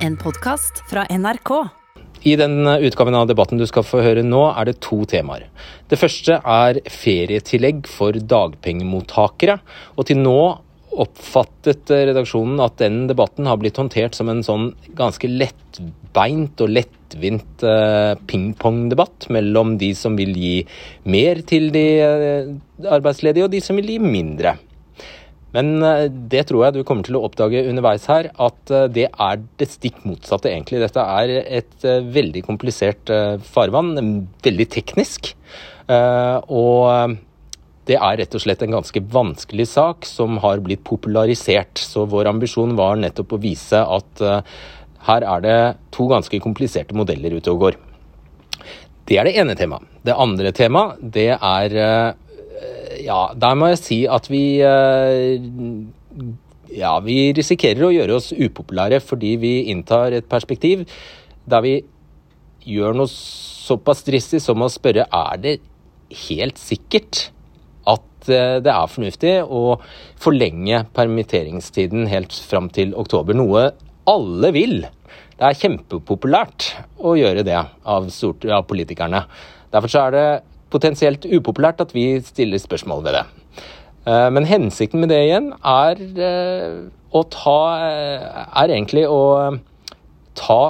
En podkast fra NRK. I den utgaven av debatten du skal få høre nå, er det to temaer. Det første er ferietillegg for dagpengemottakere. Og til nå oppfattet redaksjonen at den debatten har blitt håndtert som en sånn ganske lettbeint og lettvint eh, pingpongdebatt mellom de som vil gi mer til de eh, arbeidsledige, og de som vil gi mindre. Men eh, det tror jeg du kommer til å oppdage underveis her, at det er det stikk motsatte, egentlig. Dette er et veldig komplisert farvann, veldig teknisk. Og det er rett og slett en ganske vanskelig sak som har blitt popularisert. Så vår ambisjon var nettopp å vise at her er det to ganske kompliserte modeller ute og går. Det er det ene temaet. Det andre temaet, det er Ja, der må jeg si at vi uh, Ja, vi risikerer å gjøre oss upopulære fordi vi inntar et perspektiv der vi gjør noe såpass dristig som å spørre er det helt sikkert at det er fornuftig å forlenge permitteringstiden helt fram til oktober. Noe alle vil. Det er kjempepopulært å gjøre det av, politikerne. Derfor er det potensielt upopulært at vi stiller spørsmål ved det. Eh, men hensikten med det igjen er eh, å ta Er egentlig å ta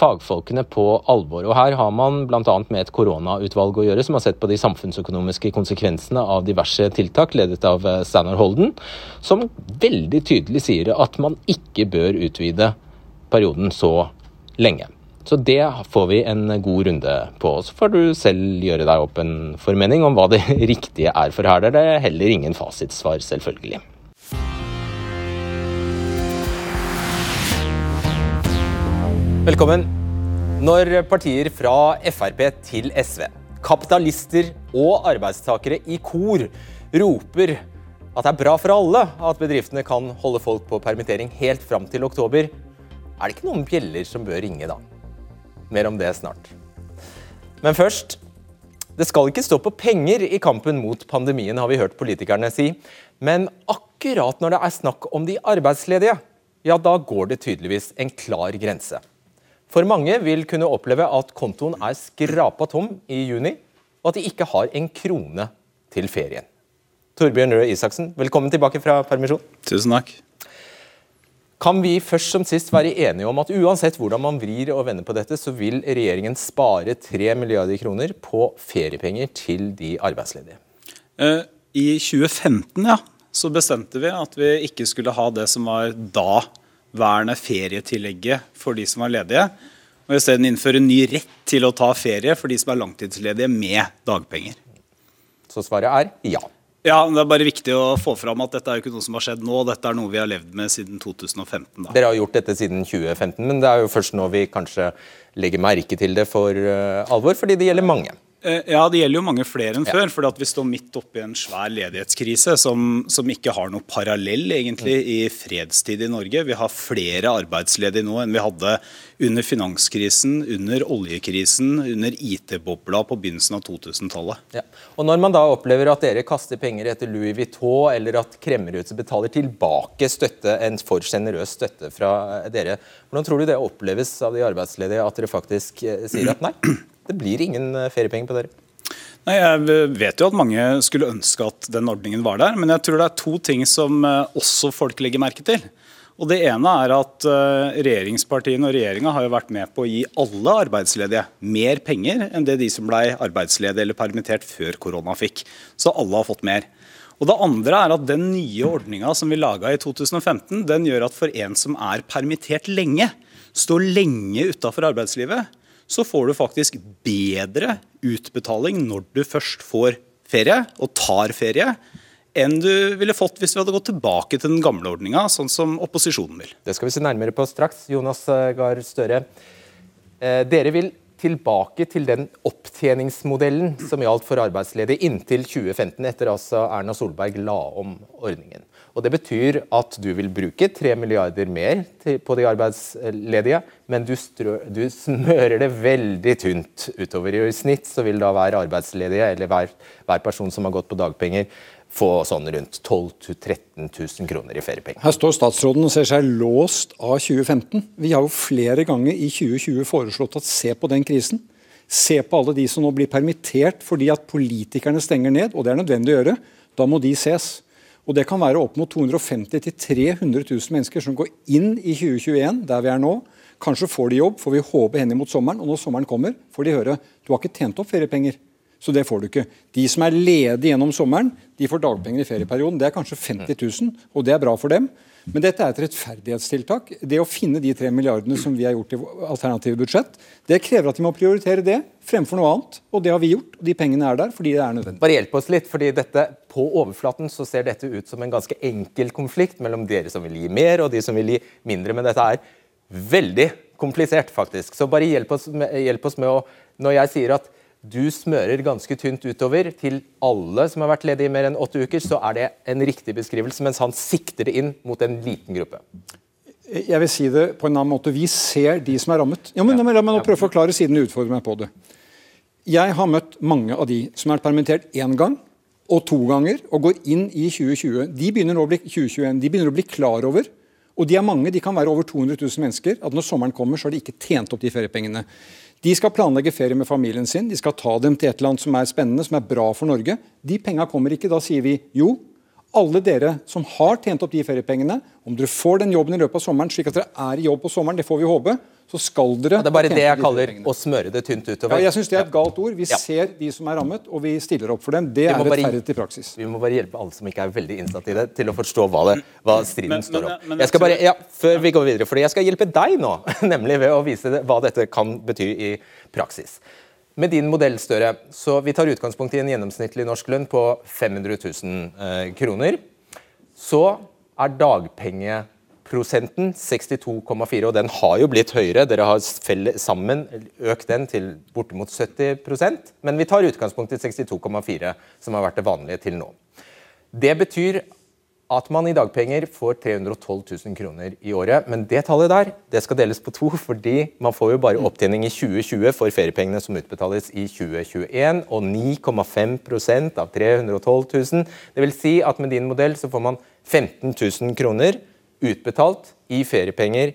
fagfolkene på alvor. Og Her har man bl.a. med et koronautvalg å gjøre, som har sett på de samfunnsøkonomiske konsekvensene av diverse tiltak, ledet av eh, Steinar Holden, som veldig tydelig sier at man ikke bør utvide perioden så lenge. Så det får vi en god runde på. Så får du selv gjøre deg opp en formening om hva det riktige er, for her er det heller ingen fasitsvar, selvfølgelig. Velkommen. Når partier fra Frp til SV, kapitalister og arbeidstakere i kor roper at det er bra for alle at bedriftene kan holde folk på permittering helt fram til oktober, er det ikke noen bjeller som bør ringe da? Mer om det snart. Men først det skal ikke stå på penger i kampen mot pandemien, har vi hørt politikerne si. Men akkurat når det er snakk om de arbeidsledige, ja, da går det tydeligvis en klar grense. For mange vil kunne oppleve at kontoen er skrapa tom i juni, og at de ikke har en krone til ferien. Torbjørn Røe Isaksen, velkommen tilbake fra permisjon. Tusen takk. Kan vi først som sist være enige om at uansett hvordan man vrir og vender på dette, så vil regjeringen spare 3 milliarder kroner på feriepenger til de arbeidsledige? Eh, I 2015 ja, så bestemte vi at vi ikke skulle ha det som var da verne ferietillegget for de som var ledige, og isteden innføre ny rett til å ta ferie for de som er langtidsledige med dagpenger. Så svaret er ja. Ja, men Det er bare viktig å få fram at dette er jo ikke noe som har skjedd nå. Dette er noe vi har levd med siden 2015. Da. Dere har gjort dette siden 2015, men det er jo først nå vi kanskje legger merke til det for uh, alvor, fordi det gjelder mange. Eh, ja, det gjelder jo mange flere enn ja. før. fordi Vi står midt oppe i en svær ledighetskrise som, som ikke har noe parallell egentlig mm. i fredstid i Norge. Vi har flere arbeidsledige nå enn vi hadde under finanskrisen, under oljekrisen, under IT-bobla på begynnelsen av 2000-tallet. Ja. Og Når man da opplever at dere kaster penger etter Louis Vuitton, eller at Kremmerhuset betaler tilbake støtte, en for sjenerøs støtte fra dere, hvordan tror du det oppleves av de arbeidsledige at dere faktisk eh, sier at nei? Det blir ingen eh, feriepenger på dere. Nei, Jeg vet jo at mange skulle ønske at den ordningen var der, men jeg tror det er to ting som eh, også folk legger merke til. Og Det ene er at eh, regjeringspartiene og regjeringa har jo vært med på å gi alle arbeidsledige mer penger enn det de som ble arbeidsledige eller permittert før korona fikk. Så alle har fått mer. Og Det andre er at den nye ordninga som vi laga i 2015, den gjør at for en som er permittert lenge, står lenge utafor arbeidslivet, så får du faktisk bedre utbetaling når du først får ferie og tar ferie, enn du ville fått hvis vi hadde gått tilbake til den gamle ordninga, sånn som opposisjonen vil. Det skal vi se nærmere på straks. Jonas eh, Gahr Støre, eh, dere vil tilbake til den opptjeningsmodellen som gjaldt for arbeidsledige inntil 2015, etter altså Erna Solberg la om ordningen. Og Det betyr at du vil bruke 3 milliarder mer på de arbeidsledige, men du, strø, du, smører det veldig tynt utover. I snitt så vil da hver arbeidsledige eller hver, hver person som har gått på dagpenger, få sånn rundt 12 000-13 000 kroner i feriepenger. Her står statsråden og ser seg låst av 2015. Vi har jo flere ganger i 2020 foreslått at se på den krisen. Se på alle de som nå blir permittert fordi at politikerne stenger ned, og det er nødvendig å gjøre. Da må de ses. Og Det kan være opp mot 250 000-300 000 mennesker som går inn i 2021, der vi er nå. Kanskje får de jobb, får vi håpe hen mot sommeren. Og når sommeren kommer, får de høre du har ikke tjent opp feriepenger. Så det får du ikke. De som er ledige gjennom sommeren, de får dagpenger i ferieperioden. Det er kanskje 50 000, og det er bra for dem. Men dette er et rettferdighetstiltak. Det å finne de tre milliardene som vi har gjort i alternative budsjett, det krever at vi må prioritere det fremfor noe annet. Og det har vi gjort. og De pengene er der fordi det er nødvendig. Bare hjelp oss litt, fordi dette, På overflaten så ser dette ut som en ganske enkel konflikt mellom dere som vil gi mer, og de som vil gi mindre. Men dette er veldig komplisert, faktisk. Så bare hjelp oss med, hjelp oss med å Når jeg sier at du smører ganske tynt utover til alle som har vært ledige i mer enn åtte uker, så er det en riktig beskrivelse, mens han sikter det inn mot en liten gruppe. Jeg vil si det på en annen måte. Vi ser de som er rammet. Ja, men La meg nå prøve å forklare siden du utfordrer meg på det. Jeg har møtt mange av de som er permittert én gang og to ganger og går inn i 2020. De begynner å bli 2021, de begynner å bli klar over og de er mange, de kan være over 200 000 mennesker. at Når sommeren kommer, så har de ikke tjent opp de feriepengene. De skal planlegge ferie med familien sin, de skal ta dem til et eller annet som er spennende, som er bra for Norge. De penga kommer ikke. Da sier vi jo, alle dere som har tjent opp de feriepengene, om dere får den jobben i løpet av sommeren, slik at dere er i jobb på sommeren, det får vi håpe, så skal dere ja, Det er bare det jeg kaller å smøre det tynt utover. Ja, jeg syns det er et galt ord. Vi ja. ser de som er rammet, og vi stiller opp for dem. Det er rettferdighet i praksis. Vi må bare hjelpe alle som ikke er veldig innsatt i det, til å forstå hva, det, hva striden men, står om. jeg skal bare, ja, Før vi går videre, fordi jeg skal hjelpe deg nå, nemlig ved å vise det, hva dette kan bety i praksis. Med din modell, Støre, så vi tar utgangspunkt i en gjennomsnittlig norsk lønn på 500 000 eh, kroner. Så er dagpenge prosenten 62,4, og den har jo blitt høyere. Dere har sammen økt den til bortimot 70% men vi tar utgangspunkt i 62,4, som har vært det vanlige til nå. Det betyr at man i dagpenger får 312 000 kroner i året. Men det tallet der det skal deles på to, fordi man får jo bare opptjening i 2020 for feriepengene som utbetales i 2021, og 9,5 av 312 000. Det vil si at med din modell så får man 15 000 kroner utbetalt i feriepenger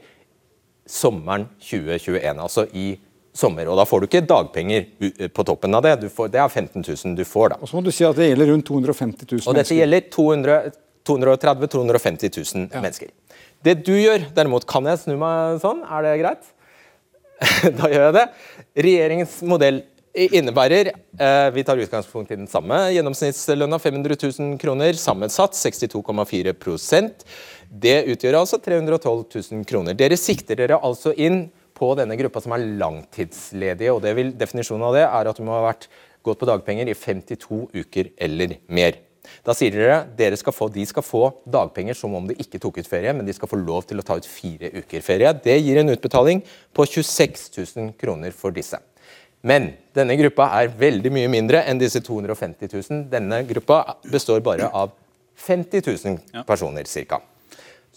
sommeren 2021, altså i sommer. Og da får du ikke dagpenger på toppen av det. Får, det er 15 000 du får da. Og så må du si at det gjelder rundt 250 000 mennesker. Og dette gjelder 230 250 000 ja. mennesker. Det du gjør, derimot, kan jeg snu meg sånn? Er det greit? da gjør jeg det. Regjeringens modell innebærer eh, Vi tar utgangspunkt i den samme gjennomsnittslønna, 500 000 kroner. Sammensatt 62,4% Det utgjør altså 312 000 kroner. Dere sikter dere altså inn på denne gruppa som er langtidsledige. og vil, Definisjonen av det er at du må ha vært gått på dagpenger i 52 uker eller mer. Da sier dere dere skal få, de skal få dagpenger som om de ikke tok ut ferie, men de skal få lov til å ta ut fire uker ferie. Det gir en utbetaling på 26 000 kroner for disse. Men denne gruppa er veldig mye mindre enn disse 250 000. Denne gruppa består bare av 50 000 personer ca.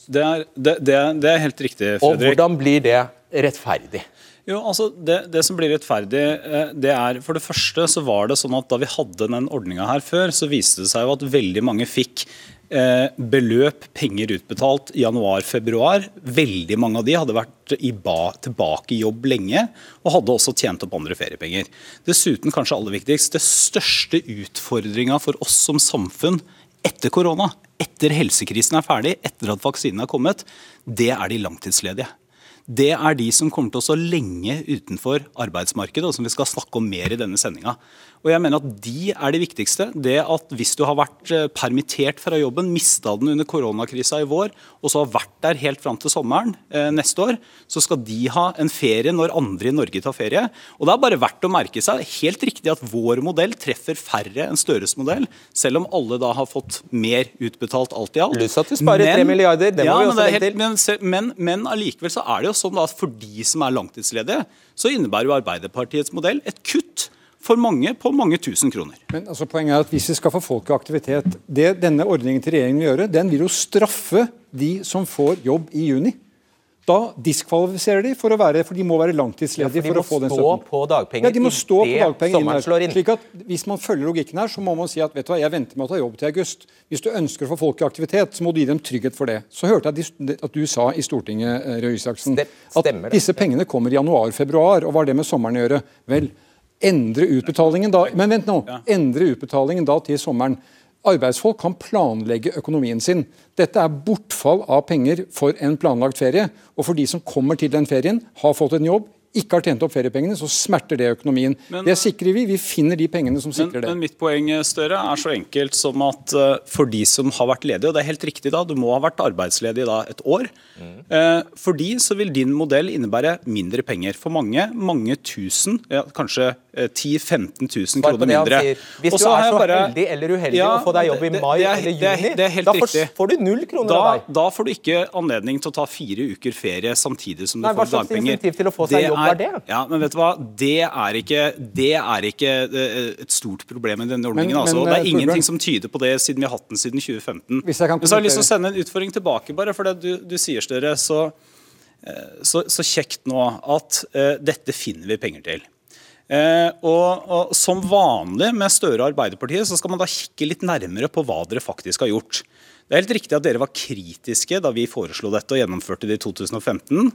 Det det, det, det er, helt riktig, Fredrik. Og hvordan blir det rettferdig? Jo, altså det, det, som blir rettferdig, eh, det er For det første så var det sånn at da vi hadde den ordninga her før, så viste det seg jo at veldig mange fikk beløp, penger utbetalt i januar-februar. Veldig mange av de hadde vært i ba, tilbake i jobb lenge og hadde også tjent opp andre feriepenger. Dessuten, kanskje aller viktigst, det største utfordringa for oss som samfunn etter korona, etter helsekrisen er ferdig, etter at vaksinen er kommet, det er de langtidsledige det er de som kommer til å stå lenge utenfor arbeidsmarkedet, og som vi skal snakke om mer i denne sendinga. Og jeg mener at De er det viktigste. Det at Hvis du har vært eh, permittert fra jobben, mista den under koronakrisa i vår, og så har vært der helt fram til sommeren eh, neste år, så skal de ha en ferie når andre i Norge tar ferie. Og Det er bare verdt å merke seg helt riktig at vår modell treffer færre enn Støres modell, selv om alle da har fått mer utbetalt alt i alt. Pluss at du sparer tre milliarder. Det må ja, vi også legge til. Men, men, men allikevel så er det jo sånn at for de som er langtidsledige, så innebærer jo Arbeiderpartiets modell et kutt for mange på mange tusen kroner. Men altså, Poenget er at hvis vi skal få folk i aktivitet det Denne ordningen til regjeringen vil gjøre, den vil jo straffe de som får jobb i juni. Da diskvalifiserer de for å være, for de må være langtidsledige Ja, for, å få den støtten. på dagpenger Ja, de må stå på dagpenger inn her. slår inn. Slik at Hvis man følger logikken her, så må man si at vet du hva, jeg venter med å ta jobb til august. Hvis du ønsker å få folk i aktivitet, så må du gi dem trygghet for det. Så hørte jeg at du sa i Stortinget eh, Røe Isaksen, at disse pengene kommer i januar-februar. Og hva har det med sommeren å gjøre? Vel, endre utbetalingen da Men vent nå. Endre utbetalingen da til sommeren. Arbeidsfolk kan planlegge økonomien sin. Dette er bortfall av penger for en planlagt ferie. Og for de som kommer til den ferien, har fått en jobb, ikke har tjent opp feriepengene, så smerter det økonomien. Men- det sikrer vi. Vi finner de pengene som Men, sikrer det. men mitt poeng Støre, er så enkelt som at eh, for de som har vært ledige, og det er helt riktig da, du må ha vært arbeidsledig da et år, mm. for de så vil din modell innebære mindre penger. For mange, mange tusen, ja, kanskje eh, 10 000-15 000 kroner det mindre. Hvis Og du er så bare- heldig eller uheldig Ja, å få deg jobb i mai det er- eller det er- juni, det er helt da riktig. får, får du null kroner da, av deg. da får du ikke anledning til å ta fire uker ferie samtidig som du Nei, hva får slags dagpenger. insentiv til å få seg jobb er det? Ja, men vet du hva? Det er ikke, det er ikke eh, et stort problem i denne ordningen. Men- altså. men, det er eh, ingenting som tyder på det, siden vi har hatt den siden 2015. Hvis jeg kan men så har jeg lyst til å sende en utfordring tilbake, bare for det du, du sier, Støre. Så, eh, så, så kjekt nå at uh, dette finner vi penger til. Uh, og, og Som vanlig med Støre og Arbeiderpartiet så skal man da kikke litt nærmere på hva dere faktisk har gjort. Det er helt riktig at dere var kritiske da vi foreslo dette og gjennomførte det i 2015.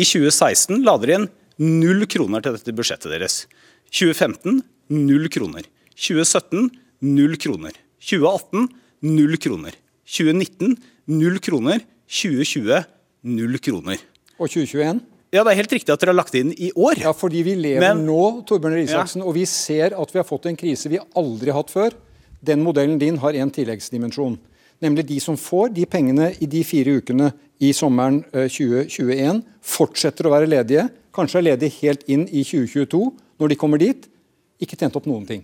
I 2016 la dere inn null kroner til dette budsjettet deres. 2015 null kroner. 2017 null kroner. 2018 null kroner. 2019 null kroner. 2020 null kroner. Og 2021? Ja, det er helt riktig at dere har lagt inn i år. Ja, fordi vi lever Men- nå, Torbjørn Risaksen, ja. og vi ser at vi har fått en krise vi aldri har hatt før. Den modellen din har en tilleggsdimensjon. Nemlig de som får de pengene i de fire ukene i sommeren eh, 2021, fortsetter å være ledige, kanskje er ledige helt inn i 2022. Når de kommer dit, ikke tjent opp noen ting.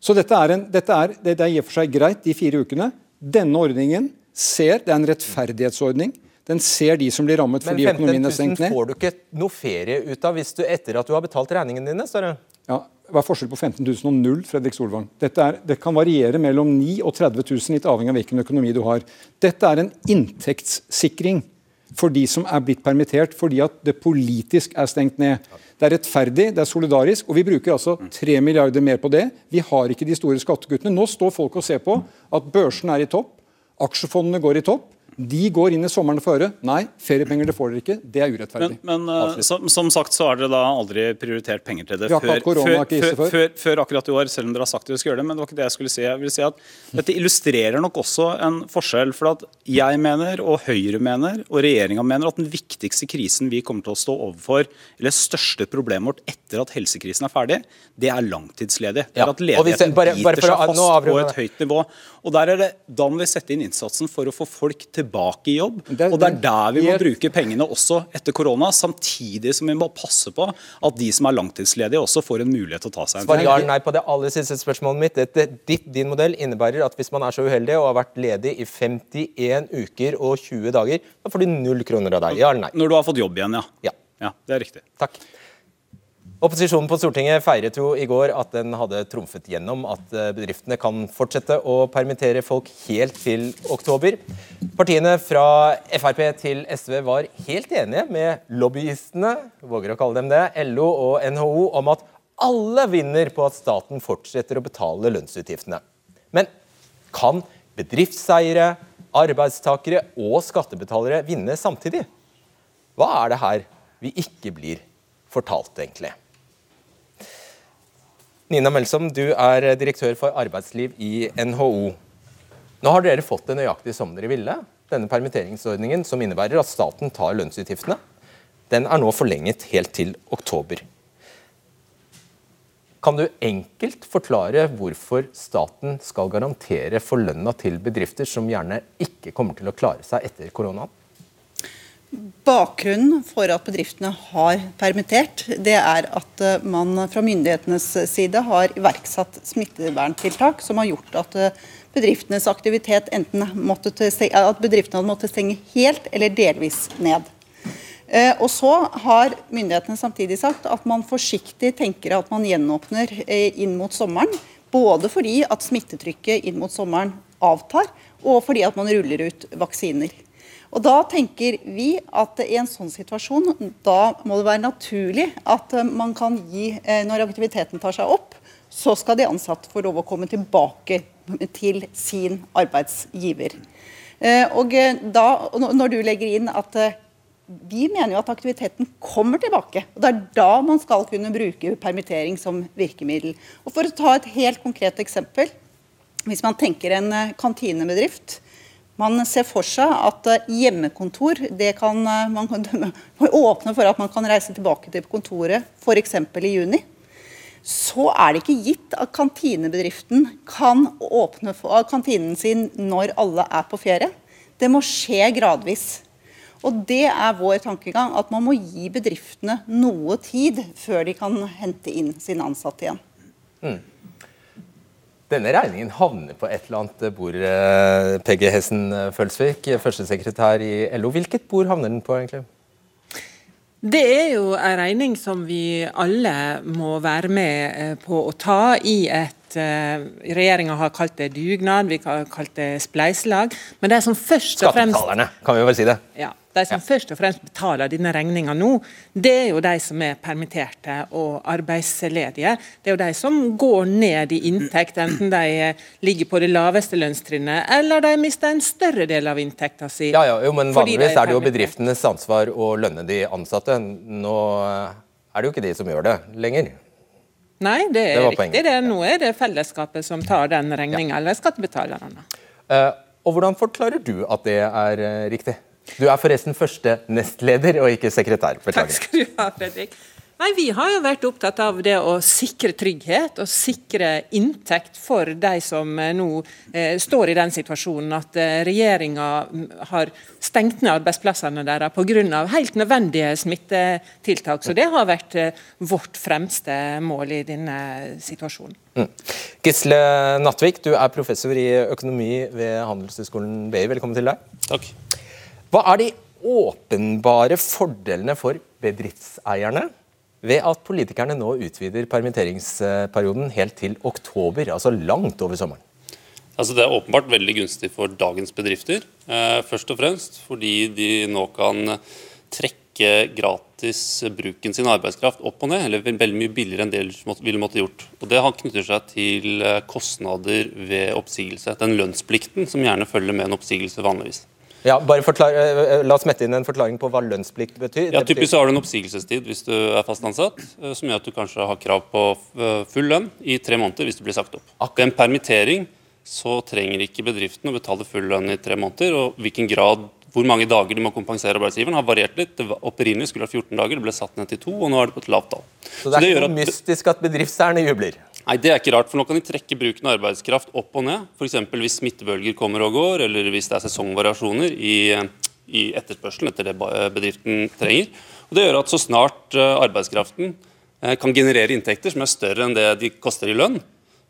Så dette er, en, dette er, det er i og for seg greit, de fire ukene. Denne ordningen ser, det er en rettferdighetsordning. Den ser de som blir rammet Men fordi 15 økonomien er 000 stengt ned. får du ikke noe ferie ut av hvis du etter at du har betalt regningene dine. Større. Ja, Hva er forskjellen på 15 000 og null, Fredrik Solvang? Er, det kan variere mellom 9 og 30 000, litt avhengig av hvilken økonomi du har. Dette er en inntektssikring for de som er blitt permittert fordi at det politisk er stengt ned. Det er rettferdig, det er solidarisk, og vi bruker altså 3 milliarder mer på det. Vi har ikke de store skattekuttene. Nå står folk og ser på at børsen er i topp, aksjefondene går i topp. De går inn i sommeren for øre. Nei, feriepenger det får dere ikke. Det er urettferdig. Men, men eh, som, som sagt så har dere da aldri prioritert penger til det Vi har før, før, før. før, før akkurat i år, selv om dere har sagt dere skal gjøre det. Men det var ikke det jeg skulle si. Jeg vil si at Dette illustrerer nok også en forskjell. For at jeg mener, og Høyre mener, og regjeringa mener at den viktigste krisen vi kommer til å stå overfor, eller største problemet vårt etter at helsekrisen er ferdig, det er langtidsledige. Det er at og hvis jeg- ledigheten biter seg fast på et høyt nivå. Og der er det, Da må vi sette inn innsatsen for å få folk tilbake i jobb. Det og det er der vi må bruke pengene også etter korona, samtidig som vi må passe på at de som er langtidsledige også får en mulighet til å ta seg en Svar ja nei på det aller siste spørsmålet mitt. Dette, ditt, din modell innebærer at hvis man er så uheldig og har vært ledig i 51 uker og 20 dager, da får du null kroner av deg. Ja eller nei? Når du har fått jobb igjen, ja. Ja. Ja, Det er riktig. Takk. Opposisjonen på Stortinget feiret jo i går at den hadde trumfet gjennom at eh, bedriftene kan fortsette å permittere folk helt til oktober. Partiene fra Frp til SV var helt enige med lobbyistene, våger å kalle dem det, LO og NHO, om at alle vinner på at staten fortsetter å betale lønnsutgiftene. Men kan bedriftseiere, arbeidstakere og skattebetalere vinne samtidig? Hva er det her vi ikke blir fortalt, egentlig? Nina Melsom, du er direktør for arbeidsliv i NHO. Nå har dere fått det nøyaktig som dere ville. Denne permitteringsordningen som innebærer at staten tar lønnsutgiftene, den er nå forlenget helt til oktober. Kan du enkelt forklare hvorfor staten skal garantere for lønna til bedrifter som gjerne ikke kommer til å klare seg etter koronaen? Bakgrunnen for at bedriftene har permittert, det er at eh, man fra myndighetenes side har iverksatt smitteverntiltak som har gjort at eh, bedriftenes aktivitet enten måtte stenge, at bedriftene hadde måttet stenge helt eller delvis ned. Eh, Og så har myndighetene samtidig sagt at man forsiktig tenker at man gjenåpner inn mot sommeren. Både fordi at smittetrykket inn mot sommeren avtar, og fordi at man ruller ut vaksiner. Og Da tenker vi at i en sånn situasjon da må det være naturlig at eh, man kan gi, eh, når aktiviteten tar seg opp, så skal de ansatte få lov å komme tilbake til sin arbeidsgiver. Eh, og da, Når du legger inn at vi mener jo at aktiviteten kommer tilbake. og Det er da man skal kunne bruke permittering som virkemiddel. Og For å ta et helt konkret eksempel. Hvis man tenker en kantinebedrift man ser for seg at eh, hjemmekontor det kan, eh, man åpne for at man kan reise tilbake til kontoret f.eks. i juni. Så er det ikke gitt at kantinebedriften kan åpne for kantinen sin når alle er på ferie. Det må skje gradvis. Og Det er vår tankegang, at man må gi bedriftene noe tid før de kan hente inn sine ansatte igjen. Mm. Denne regningen havner på et eller annet bord, eh, Peggy Hessen eh, Følsvik, førstesekretær i LO. Hvilket bord havner den på, egentlig? Det er jo en regning som vi alle må være med eh, på å ta i et Regjeringa har kalt det dugnad, vi har kalt det spleiselag. Men det som først og fremst Skattebetalerne, kan vi vel si det. Ja, de som ja. først og fremst betaler denne regninga nå, det er jo de som er permitterte og arbeidsledige. Det er jo de som går ned i inntekt, enten de ligger på det laveste lønnstrinnet eller de mister en større del av inntekta si. Ja, ja, jo, men Vanligvis er, er, det jo bedriftenes ansvar å lønne de ansatte. Nå er det jo ikke de som gjør det lenger. Nei, det er det riktig. Det. Nå er det fellesskapet som tar den regninga, ja. eller skattebetalerne. Uh, og Hvordan forklarer du at det er uh, riktig? Du er forresten første nestleder og ikke sekretær. Takk skal du ha, Fredrik. Nei, Vi har jo vært opptatt av det å sikre trygghet og sikre inntekt for de som eh, nå eh, står i den situasjonen at eh, regjeringa mm, har stengt ned arbeidsplassene deres pga. helt nødvendige smittetiltak. Så det har vært eh, vårt fremste mål i denne situasjonen. Mm. Gisle Nattvik, du er professor i økonomi ved Handelshøyskolen BI. Velkommen til deg. Takk. Hva er de åpenbare fordelene for bedriftseierne ved at politikerne nå utvider permitteringsperioden helt til oktober, altså langt over sommeren? Altså det er åpenbart veldig gunstig for dagens bedrifter. Eh, først og fremst fordi de nå kan trekke gratis bruken sin arbeidskraft opp og ned, eller veldig mye billigere enn det ville måtte gjort. Og Det knytter seg til eh, kostnader ved oppsigelse. Den lønnsplikten som gjerne følger med en oppsigelse vanligvis. Ja, bare forklar, eh, eh, La oss mette inn en forklaring på hva lønnsplikt betyr. Ja, Typisk så har du en oppsigelsestid hvis du er fast ansatt, eh, som gjør at du kanskje har krav på full lønn i tre måneder hvis du blir sagt opp. Ved en permittering så trenger ikke bedriften å betale full lønn i tre måneder. og hvilken grad hvor mange dager de må kompensere arbeidsgiveren, har variert litt. Det opprinnelig skulle det være 14 dager, det ble satt ned til to, og nå er det på et lavt tall. Så det er så det ikke noe mystisk at bedriftseierne jubler? Nei, Det er ikke rart, for nå kan de trekke bruken av arbeidskraft opp og ned. F.eks. hvis smittebølger kommer og går, eller hvis det er sesongvariasjoner i, i etterspørselen etter det bedriften trenger. Og Det gjør at så snart eh, arbeidskraften eh, kan generere inntekter som er større enn det de koster i lønn,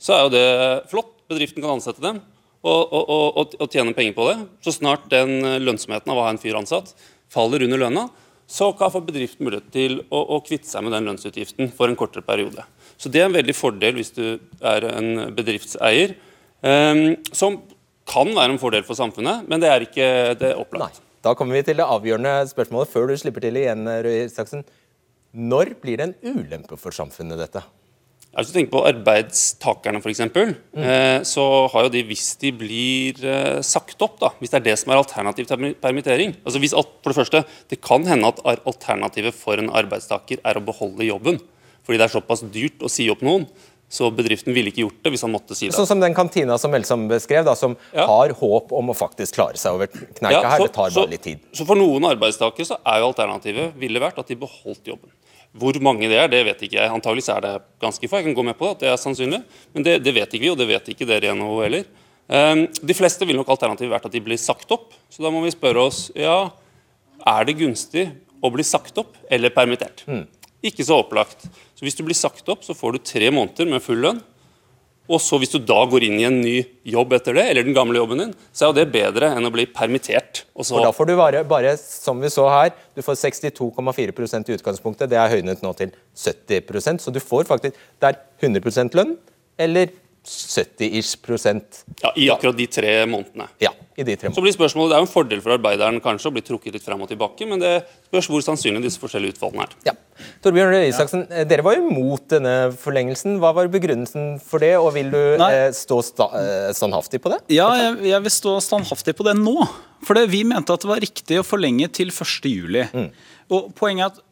så er jo det flott. Bedriften kan ansette dem og, og, og, og tjene penger på det. Så snart den lønnsomheten av å ha en fyr ansatt faller under lønna, så kan bedriften mulighet til å, å kvitte seg med den lønnsutgiften for en kortere periode. Så Det er en veldig fordel hvis du er en bedriftseier, um, som kan være en fordel for samfunnet, men det er ikke det opplagt. Nei. Da kommer vi til det avgjørende spørsmålet før du slipper til igjen, Røe Isaksen. Når blir det en ulempe for samfunnet, dette? Hvis du tenker på arbeidstakerne, f.eks., mm. Eh, så har jo de, hvis de blir eh, sagt opp, da, hvis det er det som er alternativ til permittering altså hvis, For det første, det kan hende at alternativet for en arbeidstaker er å beholde jobben fordi det er såpass dyrt å si opp noen. Så bedriften ville ikke gjort det hvis han måtte si det. Sånn som den kantina som Melsom beskrev, da, som ja. har håp om å faktisk klare seg over kneika ja, her. Det tar bare litt tid. Så for noen arbeidstakere så er jo alternativet ville vært at de beholdt jobben. Hvor mange det er, det vet ikke jeg. Antageligvis er det ganske få. Jeg kan gå med på det, at det er sannsynlig. Men det, det vet ikke vi, og det vet ikke dere i NHO heller. Um, de fleste vil nok alternativet vært at de blir sagt opp. Så da må vi spørre oss ja, er det gunstig å bli sagt opp eller permittert. Mm. Ikke så opplagt. Så Hvis du blir sagt opp, så får du tre måneder med full lønn. Og så Hvis du da går inn i en ny jobb etter det, eller den gamle jobben din, så er jo det bedre enn å bli permittert. Og, så... Da får du bare, bare, som vi så her, du får 62,4 i utgangspunktet. Det er høynet nå til 70% så du får faktisk Det er 100% lønn eller 70-ish prosent. Ja, I akkurat de tre månedene. Ja. i de tre månedene. Så blir spørsmålet, Det er jo en fordel for arbeideren kanskje å bli trukket litt fram og tilbake, men det spørs hvor sannsynlig disse forskjellige utfallene er. Ja. Torbjørn Røe Isaksen, ja. dere var jo imot denne forlengelsen. Hva var begrunnelsen for det, og vil du Nei. eh, stå sta eh, standhaftig på det? Ja, jeg, jeg vil stå standhaftig på det nå. For det, vi mente at det var riktig å forlenge til 1.7. Og poenget er at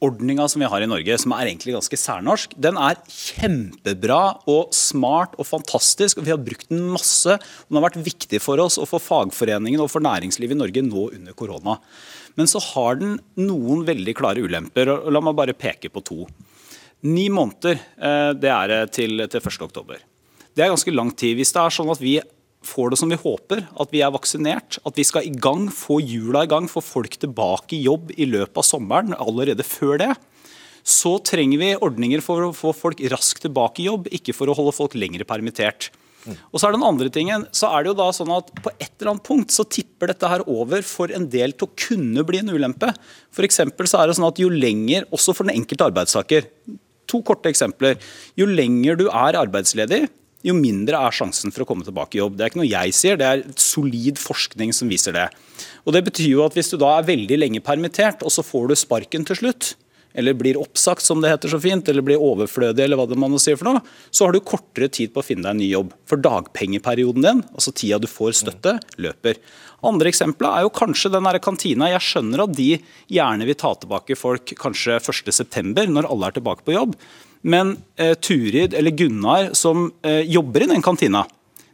permitteringsordninga som vi har i Norge, som er egentlig ganske særnorsk, den er kjempebra og smart og fantastisk. og Vi har brukt den masse. og Den har vært viktig for oss og for fagforeningen og for næringslivet i Norge nå under korona. Men så har den noen veldig klare ulemper. og La meg bare peke på to. Ni måneder eh, det er til, til 1. oktober. Det er ganske lang tid. Hvis det er sånn at vi får det som vi håper, at vi er vaksinert, at vi skal i gang, få hjula i gang, få folk tilbake i jobb i løpet av sommeren, allerede før det, så trenger vi ordninger for å få folk raskt tilbake i jobb, ikke for å holde folk lenger permittert. Og så er Den andre tingen, så er det jo da sånn at på et eller annet punkt så tipper dette her over for en del til å kunne bli en ulempe. For så er det sånn at Jo lenger, også for den enkelte arbeidstaker To korte eksempler. Jo lenger du er arbeidsledig, jo mindre er sjansen for å komme tilbake i jobb. Det er ikke noe jeg sier, det er solid forskning som viser det. Og det betyr jo at Hvis du da er veldig lenge permittert, og så får du sparken til slutt, eller blir oppsagt, som det heter så fint, eller blir overflødig, eller hva det man sier for noe, så har du kortere tid på å finne deg en ny jobb. For dagpengeperioden din, altså tida du får støtte, løper. Andre eksempler er jo kanskje den der kantina. Jeg skjønner at de gjerne vil ta tilbake folk kanskje 1.9, når alle er tilbake på jobb. Men eh, Turid eller Gunnar som eh, jobber i den kantina,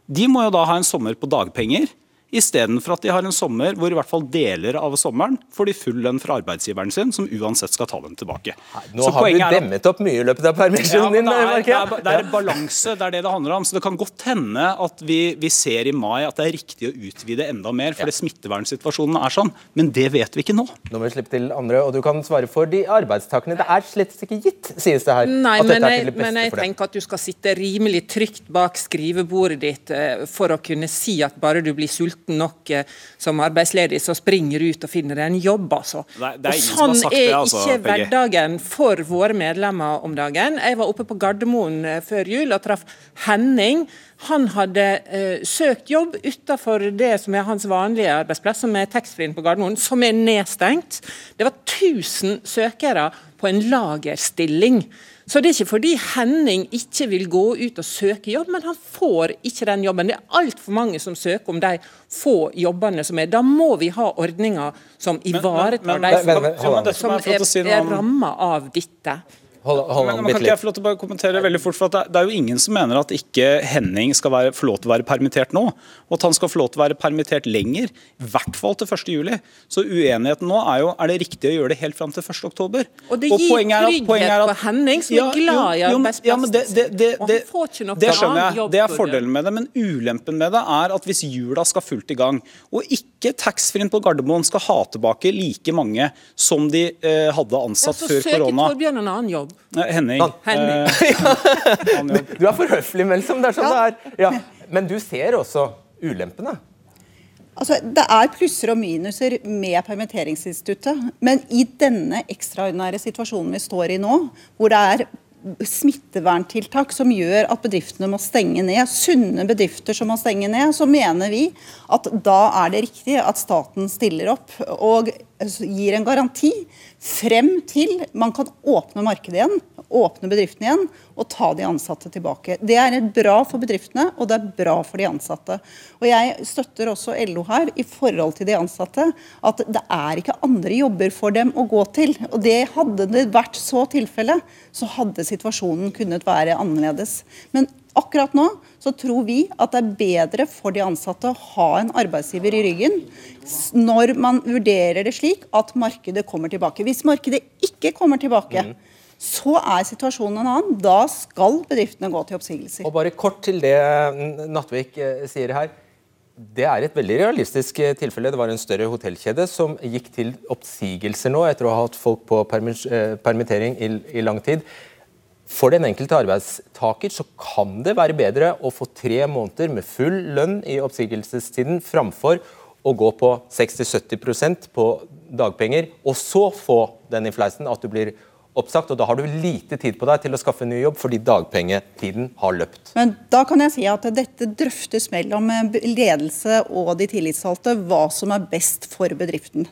de må jo da ha en sommer på dagpenger. Istedenfor at de har en sommer hvor i hvert fall deler av sommeren får de full lønn fra arbeidsgiveren sin, som uansett skal ta dem tilbake. Nå Så har du at- demmet opp mye i løpet av permisjonen ja, din. det, er, det, er, det er balanse, det er det det handler om. Så Det kan godt hende at vi, vi ser i mai at det er riktig å utvide enda mer, fordi smittevernsituasjonen er sånn. Men det vet vi ikke nå. Nå må vi slippe til andre, og du kan svare for de arbeidstakerne. Det er slett ikke gitt, sies det her. Nei, at dette men er jeg, til det beste men jeg tenker at du skal sitte rimelig trygt bak skrivebordet ditt eh, for å kunne si at bare du blir sulten nok noe som arbeidsledig, så springer du ut og finner deg en jobb, altså. Er og sånn er det, altså, ikke hverdagen for våre medlemmer om dagen. Jeg var oppe på Gardermoen eh, før jul og traff Henning. Han hadde eh, søkt jobb utenfor det som er hans vanlige arbeidsplass, som er taxfree-en på Gardermoen, som er nedstengt. Det var 1000 søkere på en lagerstilling. Så det er ikke fordi Henning ikke vil gå ut og søke jobb, men han får ikke den jobben. Det er altfor mange som søker om de få jobbene som er. Da må vi ha ordninger som ivaretar de som, som, som er, er ramma av dette. Hold, hold Men, an men kan ikke jeg få lov til å bare kommentere veldig fort, for at det, det er jo ingen som mener at ikke Henning skal være, få lov til å være permittert nå, og at han skal få lov til å være permittert lenger, i hvert fall til 1. juli. Så uenigheten nå er jo er det riktig å gjøre det helt fram til 1. oktober. Og det gir poenget er at- trygghet er at- for Henning, som er glad i men- ja, men det, det, det, arbeidsplassen sin. Og han det, får ikke noe det skjønner jeg. jobb, Det er fordelen med det. Men ulempen med det er at hvis jula skal fullt i gang, og ikke taxfree-en på Gardermoen skal ha tilbake like mange som de eh, hadde Ja, korona. så søker Torbjørn en annen jobb. Henning. Henning. eh. Du er for høflig, Melsom. Det er sånn det er. Ja. Men du ser også ulempene. Altså, det er plusser og minuser med permitteringsinstituttet. Men i denne ekstraordinære situasjonen vi står i nå, hvor det er smitteverntiltak som gjør at bedriftene må stenge ned, sunne bedrifter som må stenge ned, så mener vi at da er det riktig at staten stiller opp og gir en garanti frem til man kan åpne markedet igjen, åpne bedriftene igjen og ta de ansatte tilbake. Det er bra for bedriftene, og det er bra for de ansatte. Og Jeg støtter også LO her i forhold til de ansatte, at det er ikke andre jobber for dem å gå til. Og det Hadde det vært så tilfelle, så hadde situasjonen kunnet være annerledes. Men akkurat nå så tror vi at det er bedre for de ansatte å ha en arbeidsgiver i ryggen når man vurderer det slik at markedet kommer tilbake. Hvis markedet ikke kommer tilbake, så er situasjonen en annen. Da skal bedriftene gå til oppsigelser. Og bare kort til det N- Nattvik eh, sier her. Det er et veldig realistisk eh, tilfelle. Det var en større hotellkjede som gikk til oppsigelser nå, etter å ha hatt folk på eh, permittering i, i lang tid. For den enkelte arbeidstaker så kan det være bedre å få tre måneder med full lønn i oppsigelsestiden, framfor å gå på 60-70% på dagpenger, og så få den i fleisen at du blir oppsagt, og da har du lite tid på deg til å skaffe ny jobb fordi dagpengetiden har løpt. Men da kan jeg si at dette drøftes mellom eh, ledelse og de tillitsvalgte hva som er best for bedriften.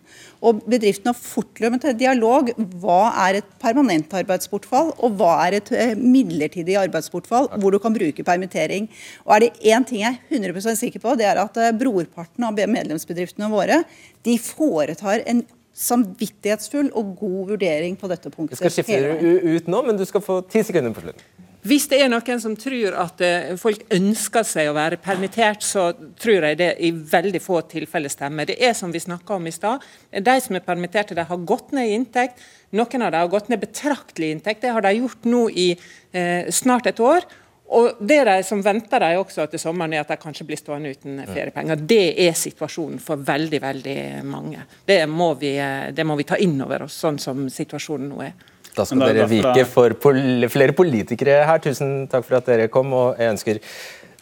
Og bedriften har fortløpende dialog. Hva er et permanent arbeidsbortfall, og hva er et eh, midlertidig arbeidsbortfall, hvor du kan bruke permittering. Og er det én ting jeg er 100% sikker på, det er at eh, brorparten av medlemsbedriftene våre de foretar en samvittighetsfull og god vurdering på dette punktet. Jeg skal skifte ut nå, men du skal få ti sekunder på slutten. Hvis det er noen som tror at uh, folk ønsker seg å være permittert, så tror jeg det i veldig få tilfeller stemmer. Det er som vi snakka om i stad. De som er permitterte, de har gått ned i inntekt. Noen av dem har gått ned betraktelig i inntekt. Det har de gjort nå i eh, snart et år. Og Det de som venter de også til sommeren, er at de kanskje blir stående uten feriepenger. Det er situasjonen for veldig veldig mange. Det må vi, det må vi ta inn over oss, sånn som situasjonen nå er. Da skal dere vike for pol flere politikere her. Tusen takk for at dere kom. og jeg ønsker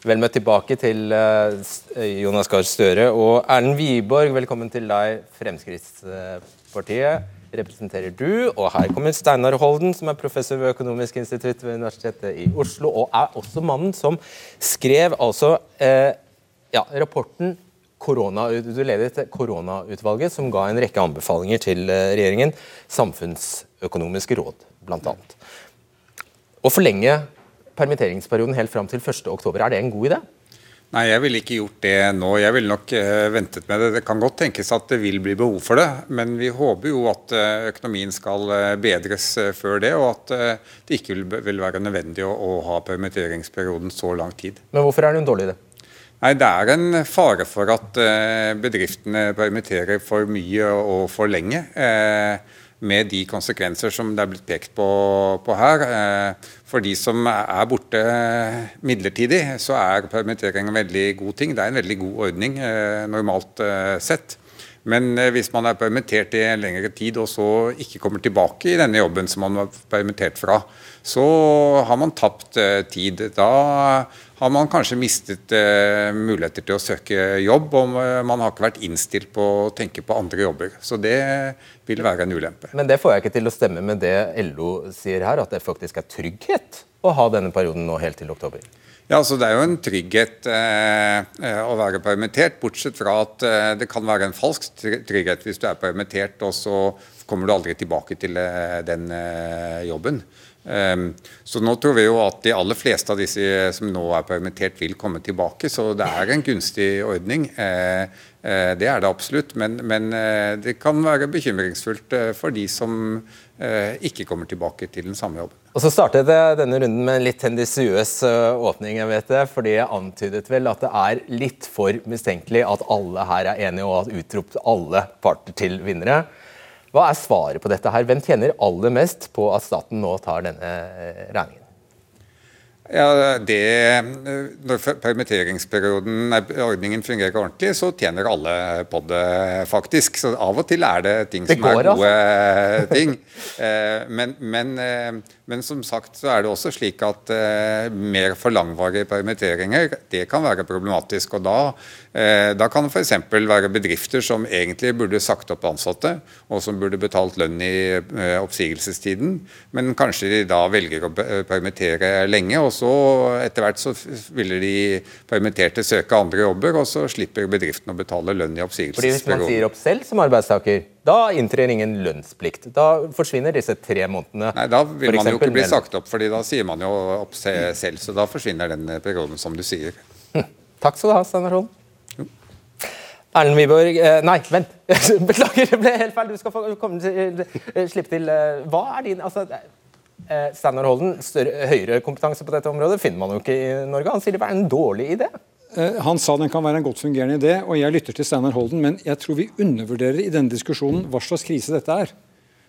Vel møtt tilbake til uh, Jonas Gahr Støre og Erlend Wiborg. Velkommen til deg, Fremskrittspartiet representerer du. Og her kommer Steinar Holden, som er professor ved Økonomisk institutt ved Universitetet i Oslo, og er også mannen som skrev altså eh, ja, rapporten Korona, du ledet koronautvalget, som ga en rekke anbefalinger til eh, regjeringen. Samfunnsøkonomiske råd, bl.a. Å forlenge permitteringsperioden helt fram til 1.10, er det en god idé? Nei, jeg ville ikke gjort det nå. Jeg ville nok uh, ventet med det. Det kan godt tenkes at det vil bli behov for det, men vi håper jo at uh, økonomien skal uh, bedres før det, og at det ikke vil, være nødvendig å, å, ha permitteringsperioden så lang tid. Men hvorfor er det en dårlig idé? Nei, Det er en fare for at bedriftene permitterer for mye og for lenge. Med de konsekvenser som det er blitt pekt på, på her. For de som er borte midlertidig, så er permittering en veldig god ting. Det er en veldig god ordning eh, normalt eh, sett. Men eh, hvis man er permittert i en lengre tid og så ikke kommer tilbake i denne jobben som man var permittert fra, så har man tapt tid. Da har man kanskje mistet muligheter til å søke jobb, og man har ikke vært innstilt på å tenke på andre jobber. Så det vil være en ulempe. Men det får jeg ikke til å stemme med det LO sier her, at det faktisk er trygghet å ha denne perioden nå helt til oktober? Ja, altså Det er jo en trygghet eh, eh, å være permittert, bortsett fra at eh, det kan være en falsk trygghet hvis du er permittert og så kommer du aldri tilbake til eh, den eh, jobben. Um, så nå tror vi jo at de aller fleste av disse som nå er permittert, vil komme tilbake. Så det er en gunstig ordning. Eh, eh, det er det absolutt. Men, men eh, det kan være bekymringsfullt eh, for de som eh, ikke kommer tilbake til den samme jobben. Og Så startet denne runden med en litt tendisiøs eh, åpning. jeg vet det, fordi jeg antydet vel at det er litt for mistenkelig at alle her er enige og har utropt alle parter til vinnere. Hva er svaret på dette? her? Hvem tjener aller mest på at staten nå tar denne regningen? Ja, det, Når permitteringsperioden, ordningen fungerer ordentlig, så tjener alle på det, faktisk. Så av og til er det ting det som går, er gode altså. ting. Eh, men, men, eh, men, som sagt så er det også slik at mer for langvarige permitteringer det kan være problematisk. og Da da kan det f.eks. være bedrifter som egentlig burde sagt opp ansatte, og som burde betalt lønn i oppsigelsestiden, men kanskje de da velger å permittere lenge, og så etter hvert så ville de permitterte søke andre jobber, og så slipper bedriften å betale lønn i oppsigelsesperioden. Fordi Hvis man sier opp selv som arbeidstaker, da inntrer ingen lønnsplikt. Da forsvinner disse tre månedene. Nei, Da vil man jo ikke bli sagt opp, fordi da sier man jo opp selv. Så da forsvinner den perioden, som du sier. Hm. Takk skal du ha, Steinar Holm. Erlend Wiborg eh, Nei, vent! Beklager, det ble helt feil. Du skal få komme til, eh, slippe til. Eh, hva er din altså, Steinar Holden, større, høyere kompetanse på dette området finner man jo ikke i Norge. Han sier det var en dårlig idé. Han sa den kan være en godt fungerende idé, og jeg lytter til Steinar Holden, men jeg tror vi undervurderer i denne diskusjonen hva slags krise dette er.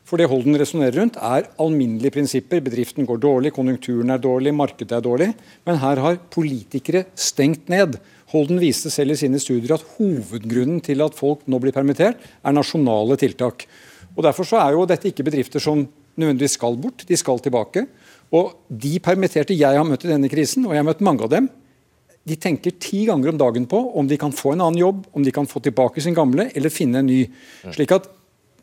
For det Holden resonnerer rundt, er alminnelige prinsipper. Bedriften går dårlig, konjunkturen er dårlig, markedet er dårlig. Men her har politikere stengt ned. Holden viste selv i sine studier at hovedgrunnen til at folk nå blir permittert, er nasjonale tiltak. Og Derfor så er jo dette ikke bedrifter som nødvendigvis skal bort, de skal tilbake. Og De permitterte jeg har møtt i denne krisen, og jeg har møtt mange av dem, de tenker ti ganger om dagen på om de kan få en annen jobb, om de kan få tilbake sin gamle eller finne en ny. Slik at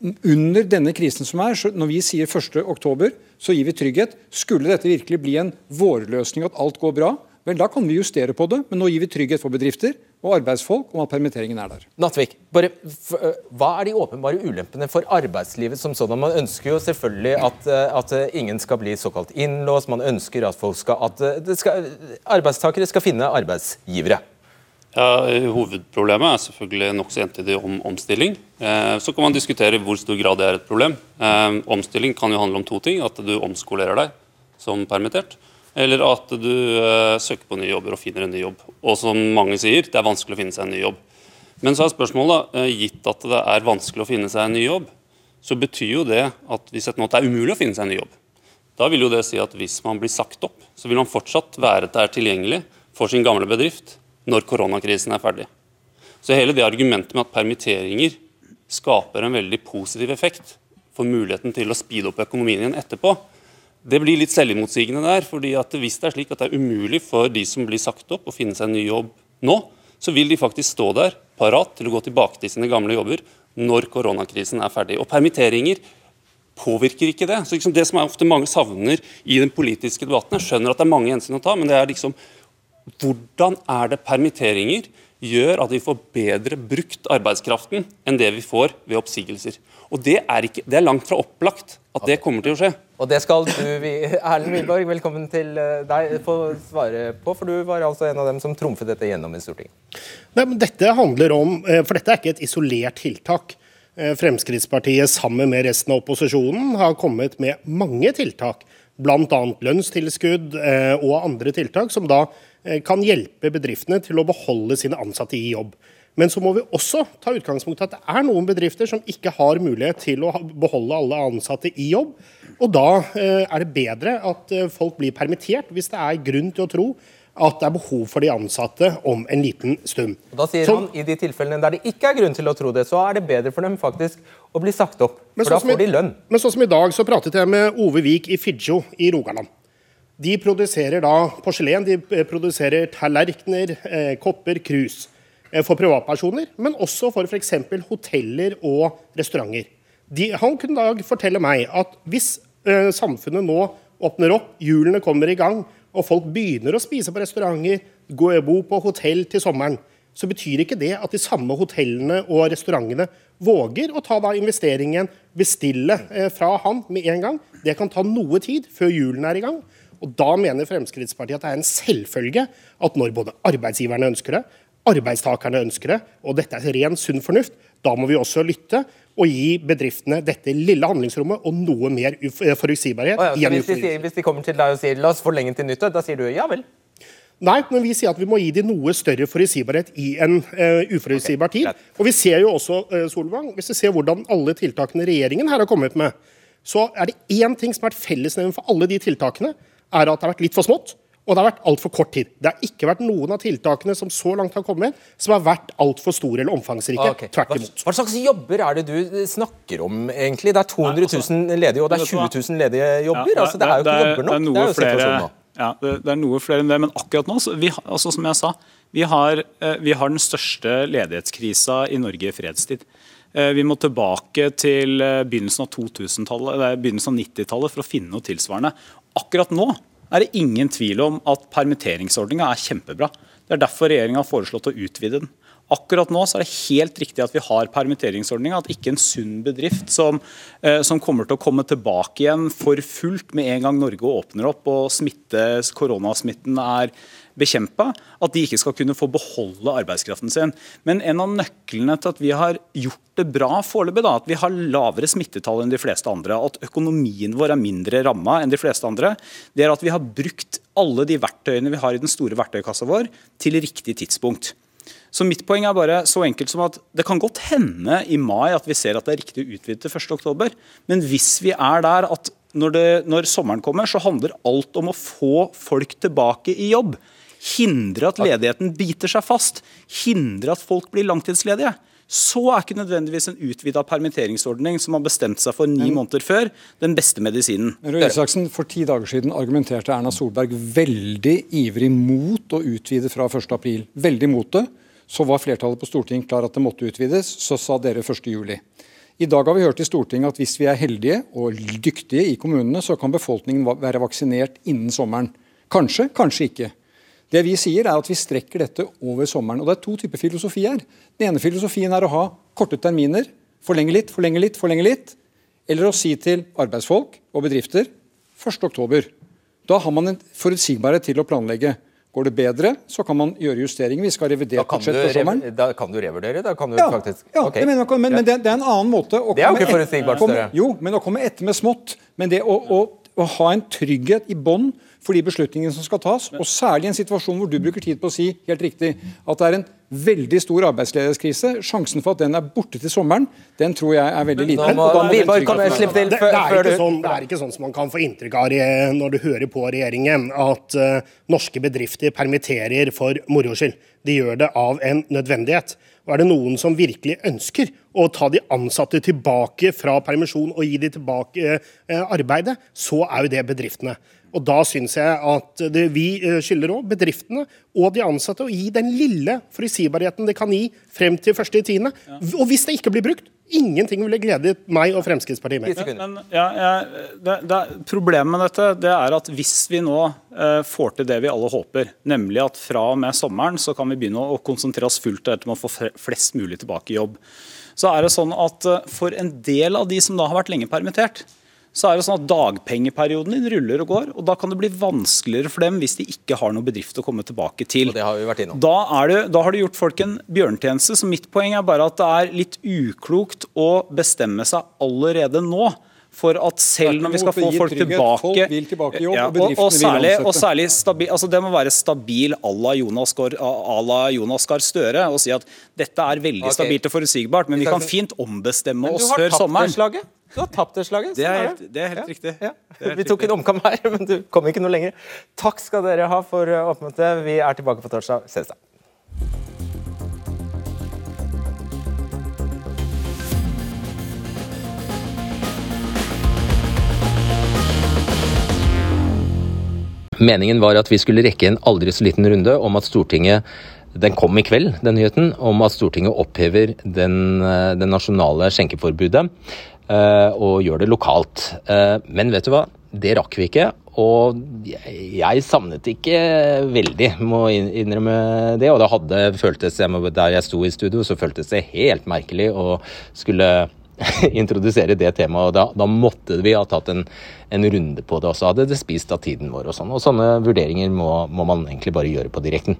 under denne krisen som er, når vi sier 1.10, så gir vi trygghet. Skulle dette virkelig bli en vårløsning, at alt går bra, vel da kan vi justere på det. Men nå gir vi trygghet for bedrifter og arbeidsfolk om at permitteringen er der. Nattvik, bare, Hva er de åpenbare ulempene for arbeidslivet som sånn? Man ønsker jo selvfølgelig at, at ingen skal bli såkalt innlåst. Man ønsker at, skal, at skal, arbeidstakere skal finne arbeidsgivere. Ja, Hovedproblemet er selvfølgelig nokså entydig om omstilling. Eh, så kan man diskutere hvor stor grad det er et problem. Eh, omstilling kan jo handle om to ting. At du omskolerer deg som permittert, eller at du uh, søker på nye jobber og finner en ny jobb. Og som mange sier, det er vanskelig å finne seg en ny jobb. Men så er spørsmålet, gitt at det er vanskelig å finne seg en ny jobb, så betyr jo det at hvis et måte er umulig å finne seg en ny jobb, da vil jo det si at hvis man blir sagt opp, så vil man fortsatt være der tilgjengelig for sin gamle bedrift når koronakrisen er ferdig. Så hele det argumentet med at permitteringer skaper en veldig positiv effekt for muligheten til å speede opp økonomien igjen etterpå, det blir litt selvimotsigende der. fordi at Hvis det er slik at det er umulig for de som blir sagt opp, å finne seg en ny jobb nå, så vil de faktisk stå der parat til å gå tilbake til sine gamle jobber når koronakrisen er ferdig. Og permitteringer påvirker ikke det. Så liksom Det som ofte mange savner i den politiske debatten, jeg skjønner at det er mange hensyn å ta, men det er liksom hvordan er det permitteringer gjør at vi får bedre brukt arbeidskraften enn det vi får ved oppsigelser? Og Det er, ikke, det er langt fra opplagt at det kommer til å skje. Og det skal du, Erlend Wiborg, velkommen til eh, deg få svare på, for du var altså en av dem som trumfet dette gjennom i Stortinget. Nei, men dette handler om, eh, for dette er ikke et isolert tiltak. Eh, Fremskrittspartiet sammen med resten av opposisjonen har kommet med mange tiltak, bl.a. lønnstilskudd og andre tiltak, som da kan hjelpe bedriftene til å beholde sine ansatte i jobb. Men så må vi også ta utgangspunkt i at det er noen bedrifter som ikke har mulighet til å beholde alle ansatte i jobb. Og da eh, er det bedre at eh, folk blir permittert hvis det er grunn til å tro at det er behov for de ansatte om en liten stund. Og da sier så, han I de tilfellene der det ikke er grunn til å tro det, så er det bedre for dem faktisk å bli sagt opp. For da får de lønn. Men sånn som i dag så pratet jeg med Ove Vik i Figgjo i Rogaland. De produserer da porselen, de produserer tallerkener, eh, kopper, krus eh, for privatpersoner, men også for f.eks. hoteller og restauranter. De, han kunne da fortelle meg at hvis eh, samfunnet nå åpner opp, hjulene kommer i gang, og folk begynner å spise på restauranter, gå og bo på hotell til sommeren, så betyr ikke det at de samme hotellene og restaurantene våger å ta da investeringen, bestille eh, fra han med en gang. Det kan ta noe tid før hjulene er i gang. Og Da mener Fremskrittspartiet at det er en selvfølge at når både arbeidsgiverne ønsker det, arbeidstakerne ønsker det, og dette er ren sunn fornuft, da må vi også lytte og gi bedriftene dette lille handlingsrommet og noe mer forutsigbarhet. Oh ja, hvis, de sier, hvis, de kommer til deg og sier la oss forlenge til nyttår, da sier du ja vel? Nei, men vi sier at vi må gi dem noe større forutsigbarhet i en uh, uforutsigbar tid. Og vi ser jo også, uh, Solvang, hvis vi ser hvordan alle tiltakene regjeringen her har kommet med, så er det én ting som har vært fellesnevnt for alle de tiltakene er at det har vært litt for smått. Og det har vært altfor kort tid. Det har ikke vært noen av tiltakene som så langt har kommet, som har vært altfor store eller omfangsrike. Okay. Tvert imot. Hva slags jobber er det du snakker om, egentlig? Det er 200 000 altså, ledige, og det er 20 000 ledige jobber. Ja, det, altså, det er jo ikke jobber nok. Det er, jo flere, ja, det, det, er noe flere enn det, men akkurat nå, vi, altså, som jeg sa, vi har, eh, vi har den største ledighetskrisa i Norge i fredstid. Eh, vi må tilbake til eh, begynnelsen av, begynnelsen av 90-tallet for å finne noe tilsvarende. Akkurat nå er det ingen tvil om at permitteringsordninga er kjempebra. Det er derfor regjeringa har foreslått å utvide den. Akkurat nå så er det helt riktig at vi har permitteringsordninga. At ikke en sunn bedrift som, eh, som, kommer til å komme tilbake igjen for fullt med en gang Norge åpner opp og smitte, koronasmitten er bekjempa, at de ikke skal kunne få beholde arbeidskraften sin. Men en av nøklene til at vi har gjort det bra foreløpig, at vi har lavere smittetall enn de fleste andre, at økonomien vår er mindre ramma enn de fleste andre, det er at vi har brukt alle de verktøyene vi har i den store verktøykassa vår, til riktig tidspunkt. Så mitt poeng er bare så enkelt som at det kan godt hende i mai at vi ser at det er riktig å utvide til 1.10, men hvis vi er der at når, det, når sommeren kommer, så handler alt om å få folk tilbake i jobb hindre at ledigheten biter seg fast, hindre at folk blir langtidsledige, så er ikke nødvendigvis en utvida permitteringsordning som har bestemt seg for ni måneder før, den beste medisinen. Røe Isaksen, For ti dager siden argumenterte Erna Solberg veldig ivrig mot å utvide fra 1.4. Veldig mot det. Så var flertallet på Stortinget klar at det måtte utvides. Så sa dere 1.7. I dag har vi hørt i Stortinget at hvis vi er heldige og dyktige i kommunene, så kan befolkningen være vaksinert innen sommeren. Kanskje, kanskje ikke. Det vi sier er at vi strekker dette over sommeren. og Det er to typer filosofi her. Den ene filosofien er å ha korte terminer. Forlenge litt, forlenge litt, forlenge litt. Eller å si til arbeidsfolk og bedrifter 1.10. Da har man en forutsigbarhet til å planlegge. Går det bedre, så kan man gjøre justeringer. Vi skal revidere budsjett for sommeren. Da kan du revurdere? Da kan du ja, faktisk ja okay. mener, men, men det, det, er en annen måte å Det er jo ikke forutsigbart, Støre. Jo, men å komme etter med smått. Men det å, å, å ha en trygghet i bånn for de beslutningene som skal tas, og særlig i en situasjon hvor du bruker tid på å si helt riktig, at det er en veldig stor arbeidsledighetskrise. Sjansen for at den er borte til sommeren, den tror jeg er veldig liten. Det, det, er sånn, det, er ikke sånn som man kan få inntrykk av når du hører på regjeringen, at uh, norske bedrifter permitterer for moro skyld. De gjør det av en nødvendighet. Og er det noen som virkelig ønsker å ta de ansatte tilbake fra permisjon og gi dem tilbake uh, arbeidet, så er jo det bedriftene. Og Da syns jeg at det, vi eh, skylder òg bedriftene og de ansatte å gi den lille forutsigbarheten det kan gi frem til 1.10. Ja. Og hvis det ikke blir brukt, ingenting ville gledet meg og Fremskrittspartiet mer. Men, ja, ja, det, det, problemet med dette det er at hvis vi nå eh, får til det vi alle håper, nemlig at fra og med sommeren så kan vi begynne å konsentrere oss fullt etter å få flest mulig tilbake i jobb, så er det sånn at eh, for en del av de som da har vært lenge permittert, så er det sånn at dagpengeperioden din ruller og går. og Da kan det bli vanskeligere for dem hvis de ikke har noen bedrift å komme tilbake til. Og det har vi vært innom. Da, det, da har du gjort folk en bjørntjeneste. Så mitt poeng er bare at det er litt uklokt å bestemme seg allerede nå for at selv når vi skal få folk tilbake, folk vil tilbake i jobb, ja, og, og, særlig, og særlig stabi, altså Det må være stabil à la Jonas, Jonas Gahr Støre og si at dette er veldig okay. stabilt og forutsigbart, men vi kan fint ombestemme oss før sommeren. Slaget. Du har tapt det slaget. Det er, helt, det er helt, riktig. Ja. Er helt vi tok en omkamp her, men du kom ikke noe lenger. Takk skal dere ha for eh, oppmøtet. Vi er tilbake på torsdag. Ses da. Meningen var at vi skulle rekke en aldri så liten runde om at Stortinget den kom i kveld, den nyheten, om at Stortinget opphever den, eh, den nasjonale skjenkeforbudet. Eh, og gjør det lokalt. Eh, men vet du hva? Det rakk vi ikke. Og jeg savnet ikke veldig, må innrømme det. Og det hadde føltes, der jeg sto i studio, så føltes det helt merkelig å skulle introdusere det temaet. og Da, da måtte vi ha tatt en, en, runde på det, og så hadde det spist av tiden vår. Og sånn. Og sånne vurderinger må, må man egentlig bare gjøre på direkten.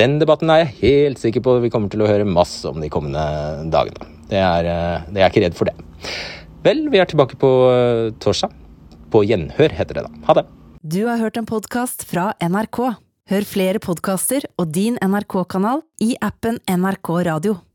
Den debatten er jeg helt sikker på vi kommer til å høre masse om de kommende dagene. Det er, eh, det er ikke redd for det. Vel, vi er tilbake på eh, torsdag. På gjenhør, heter det da. Ha det. Du har hørt en podkast fra NRK. Hør flere podkaster og din NRK-kanal i appen NRK Radio.